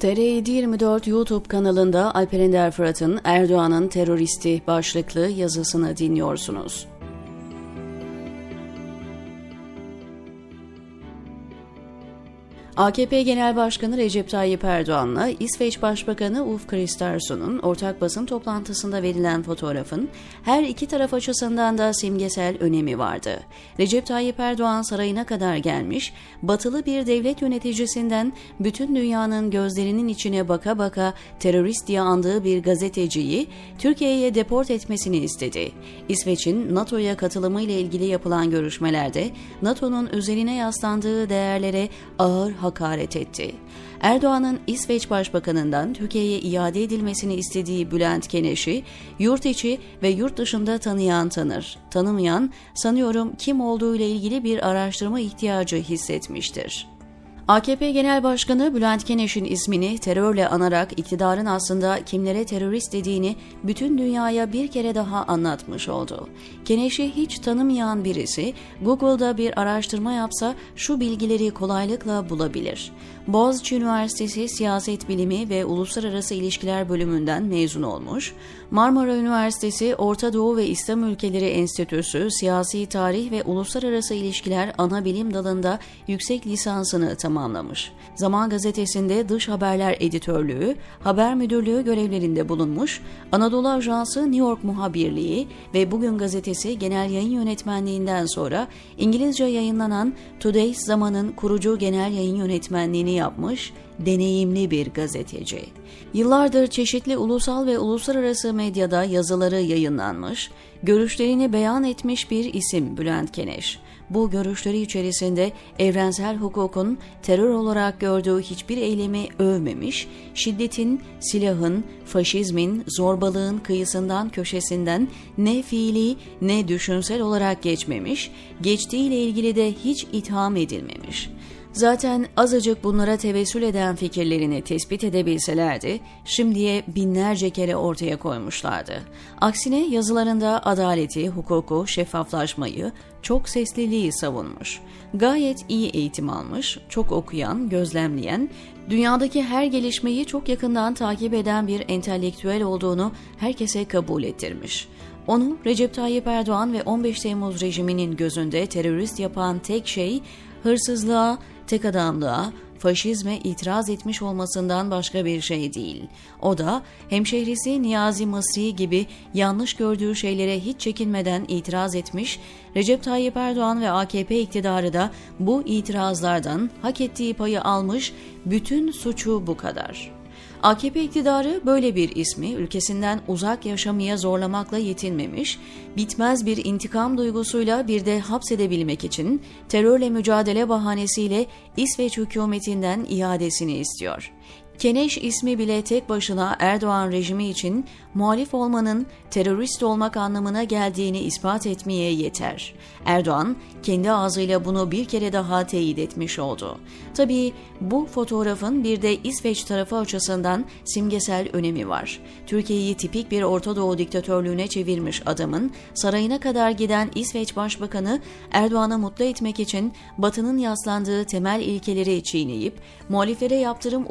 TR724 YouTube kanalında Alper Ender Fırat'ın Erdoğan'ın teröristi başlıklı yazısını dinliyorsunuz. AKP Genel Başkanı Recep Tayyip Erdoğan'la İsveç Başbakanı Ulf Kristersson'un ortak basın toplantısında verilen fotoğrafın her iki taraf açısından da simgesel önemi vardı. Recep Tayyip Erdoğan sarayına kadar gelmiş, batılı bir devlet yöneticisinden bütün dünyanın gözlerinin içine baka baka terörist diye andığı bir gazeteciyi Türkiye'ye deport etmesini istedi. İsveç'in NATO'ya katılımı ile ilgili yapılan görüşmelerde NATO'nun üzerine yaslandığı değerlere ağır hakaret etti. Erdoğan'ın İsveç Başbakanı'ndan Türkiye'ye iade edilmesini istediği Bülent Keneş'i yurt içi ve yurt dışında tanıyan tanır. Tanımayan sanıyorum kim olduğu ile ilgili bir araştırma ihtiyacı hissetmiştir. AKP Genel Başkanı Bülent Keneş'in ismini terörle anarak iktidarın aslında kimlere terörist dediğini bütün dünyaya bir kere daha anlatmış oldu. Keneş'i hiç tanımayan birisi Google'da bir araştırma yapsa şu bilgileri kolaylıkla bulabilir. Boğaziçi Üniversitesi Siyaset Bilimi ve Uluslararası İlişkiler bölümünden mezun olmuş, Marmara Üniversitesi Orta Doğu ve İslam Ülkeleri Enstitüsü Siyasi Tarih ve Uluslararası İlişkiler ana bilim dalında yüksek lisansını tamamlamış. Zaman Gazetesi'nde dış haberler editörlüğü, haber müdürlüğü görevlerinde bulunmuş, Anadolu Ajansı New York muhabirliği ve Bugün Gazetesi genel yayın yönetmenliğinden sonra İngilizce yayınlanan Today's Zaman'ın kurucu genel yayın yönetmenliğini yapmış, deneyimli bir gazeteci. Yıllardır çeşitli ulusal ve uluslararası medyada yazıları yayınlanmış, görüşlerini beyan etmiş bir isim Bülent Keneş. Bu görüşleri içerisinde evrensel hukukun terör olarak gördüğü hiçbir eylemi övmemiş, şiddetin, silahın, faşizmin, zorbalığın kıyısından köşesinden ne fiili ne düşünsel olarak geçmemiş, geçtiğiyle ilgili de hiç itham edilmemiş. Zaten azıcık bunlara tevessül eden fikirlerini tespit edebilselerdi, şimdiye binlerce kere ortaya koymuşlardı. Aksine yazılarında adaleti, hukuku, şeffaflaşmayı, çok sesliliği savunmuş. Gayet iyi eğitim almış, çok okuyan, gözlemleyen, dünyadaki her gelişmeyi çok yakından takip eden bir entelektüel olduğunu herkese kabul ettirmiş. Onu Recep Tayyip Erdoğan ve 15 Temmuz rejiminin gözünde terörist yapan tek şey hırsızlığa, tek adamlığa, faşizme itiraz etmiş olmasından başka bir şey değil. O da hemşehrisi Niyazi Mısri gibi yanlış gördüğü şeylere hiç çekinmeden itiraz etmiş, Recep Tayyip Erdoğan ve AKP iktidarı da bu itirazlardan hak ettiği payı almış, bütün suçu bu kadar.'' AKP iktidarı böyle bir ismi ülkesinden uzak yaşamaya zorlamakla yetinmemiş, bitmez bir intikam duygusuyla bir de hapsedebilmek için terörle mücadele bahanesiyle İsveç hükümetinden iadesini istiyor. Keneş ismi bile tek başına Erdoğan rejimi için muhalif olmanın terörist olmak anlamına geldiğini ispat etmeye yeter. Erdoğan kendi ağzıyla bunu bir kere daha teyit etmiş oldu. Tabii bu fotoğrafın bir de İsveç tarafı açısından simgesel önemi var. Türkiye'yi tipik bir Orta Doğu diktatörlüğüne çevirmiş adamın sarayına kadar giden İsveç Başbakanı Erdoğan'ı mutlu etmek için Batı'nın yaslandığı temel ilkeleri çiğneyip muhaliflere yaptırım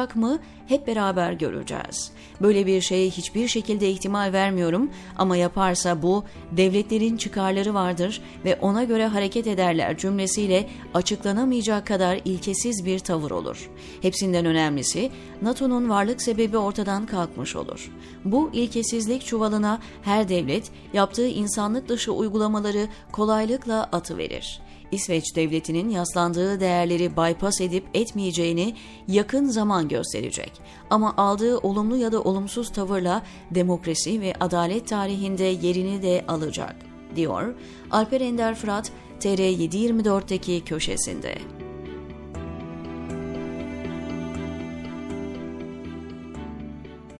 uygulayacak mı hep beraber göreceğiz. Böyle bir şeye hiçbir şekilde ihtimal vermiyorum ama yaparsa bu devletlerin çıkarları vardır ve ona göre hareket ederler cümlesiyle açıklanamayacak kadar ilkesiz bir tavır olur. Hepsinden önemlisi NATO'nun varlık sebebi ortadan kalkmış olur. Bu ilkesizlik çuvalına her devlet yaptığı insanlık dışı uygulamaları kolaylıkla atıverir. İsveç devletinin yaslandığı değerleri bypass edip etmeyeceğini yakın zaman gösterecek. Ama aldığı olumlu ya da olumsuz tavırla demokrasi ve adalet tarihinde yerini de alacak, diyor Alper Ender Fırat TR724'deki köşesinde.